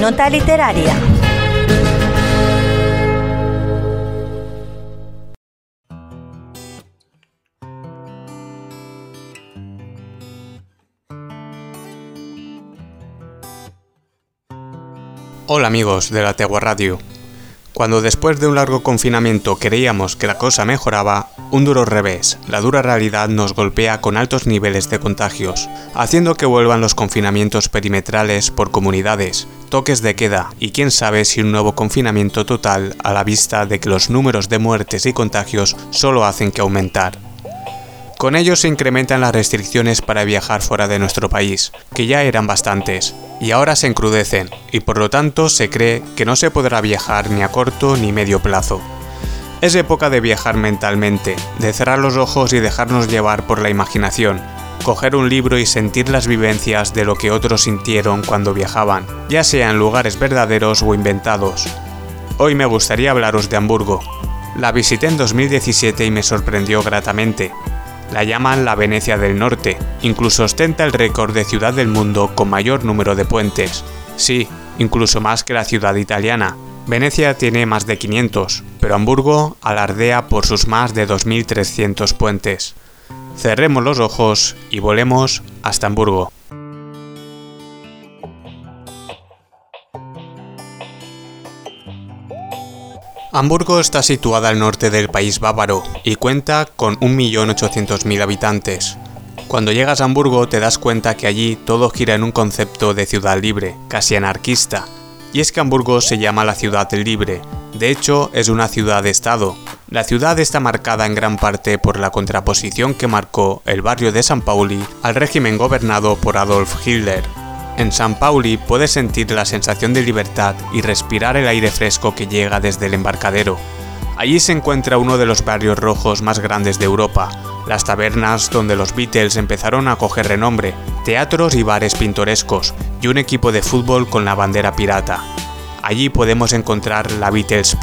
Nota literaria. Hola amigos de la Tegua Radio. Cuando después de un largo confinamiento creíamos que la cosa mejoraba, un duro revés, la dura realidad nos golpea con altos niveles de contagios, haciendo que vuelvan los confinamientos perimetrales por comunidades, toques de queda y quién sabe si un nuevo confinamiento total a la vista de que los números de muertes y contagios solo hacen que aumentar. Con ello se incrementan las restricciones para viajar fuera de nuestro país, que ya eran bastantes, y ahora se encrudecen, y por lo tanto se cree que no se podrá viajar ni a corto ni medio plazo. Es época de viajar mentalmente, de cerrar los ojos y dejarnos llevar por la imaginación, coger un libro y sentir las vivencias de lo que otros sintieron cuando viajaban, ya sea en lugares verdaderos o inventados. Hoy me gustaría hablaros de Hamburgo. La visité en 2017 y me sorprendió gratamente, la llaman la Venecia del Norte, incluso ostenta el récord de ciudad del mundo con mayor número de puentes. Sí, incluso más que la ciudad italiana. Venecia tiene más de 500, pero Hamburgo alardea por sus más de 2.300 puentes. Cerremos los ojos y volemos hasta Hamburgo. Hamburgo está situada al norte del país bávaro y cuenta con 1.800.000 habitantes. Cuando llegas a Hamburgo te das cuenta que allí todo gira en un concepto de ciudad libre, casi anarquista. Y es que Hamburgo se llama la ciudad libre, de hecho es una ciudad-estado. La ciudad está marcada en gran parte por la contraposición que marcó el barrio de San Pauli al régimen gobernado por Adolf Hitler. En San Pauli puedes sentir la sensación de libertad y respirar el aire fresco que llega desde el embarcadero. Allí se encuentra uno de los barrios rojos más grandes de Europa, las tabernas donde los Beatles empezaron a coger renombre, teatros y bares pintorescos, y un equipo de fútbol con la bandera pirata. Allí podemos encontrar la Beatles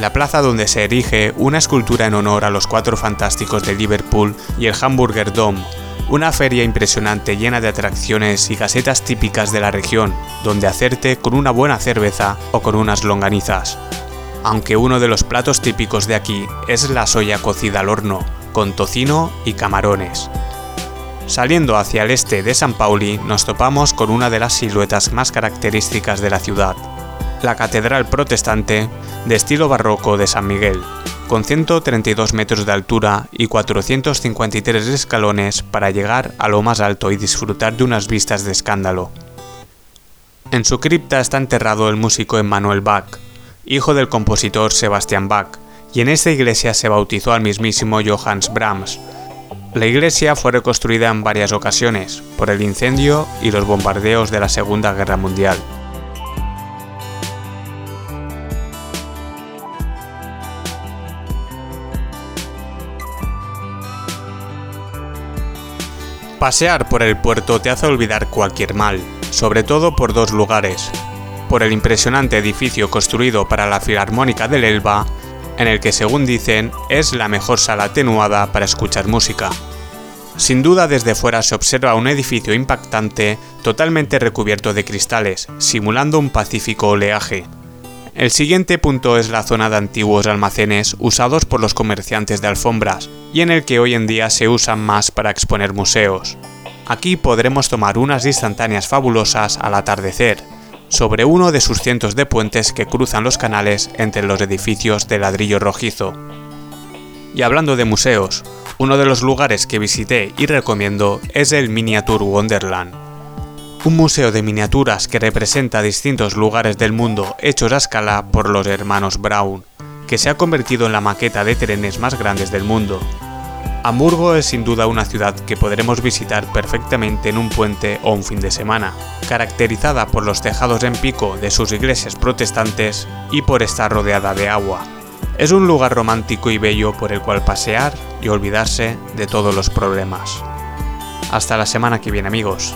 la plaza donde se erige una escultura en honor a los cuatro fantásticos de Liverpool y el Hamburger Dome, una feria impresionante llena de atracciones y casetas típicas de la región, donde hacerte con una buena cerveza o con unas longanizas. Aunque uno de los platos típicos de aquí es la soya cocida al horno, con tocino y camarones. Saliendo hacia el este de San Pauli nos topamos con una de las siluetas más características de la ciudad, la Catedral Protestante de estilo barroco de San Miguel, con 132 metros de altura y 453 escalones para llegar a lo más alto y disfrutar de unas vistas de escándalo. En su cripta está enterrado el músico Emmanuel Bach, hijo del compositor Sebastian Bach, y en esta iglesia se bautizó al mismísimo Johannes Brahms. La iglesia fue reconstruida en varias ocasiones por el incendio y los bombardeos de la Segunda Guerra Mundial. Pasear por el puerto te hace olvidar cualquier mal, sobre todo por dos lugares. Por el impresionante edificio construido para la Filarmónica del Elba, en el que según dicen es la mejor sala atenuada para escuchar música. Sin duda desde fuera se observa un edificio impactante totalmente recubierto de cristales, simulando un pacífico oleaje. El siguiente punto es la zona de antiguos almacenes usados por los comerciantes de alfombras y en el que hoy en día se usan más para exponer museos. Aquí podremos tomar unas instantáneas fabulosas al atardecer, sobre uno de sus cientos de puentes que cruzan los canales entre los edificios de ladrillo rojizo. Y hablando de museos, uno de los lugares que visité y recomiendo es el Miniature Wonderland un museo de miniaturas que representa distintos lugares del mundo hechos a escala por los hermanos Brown, que se ha convertido en la maqueta de trenes más grandes del mundo. Hamburgo es sin duda una ciudad que podremos visitar perfectamente en un puente o un fin de semana, caracterizada por los tejados en pico de sus iglesias protestantes y por estar rodeada de agua. Es un lugar romántico y bello por el cual pasear y olvidarse de todos los problemas. Hasta la semana que viene amigos.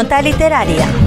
Nota Literaria.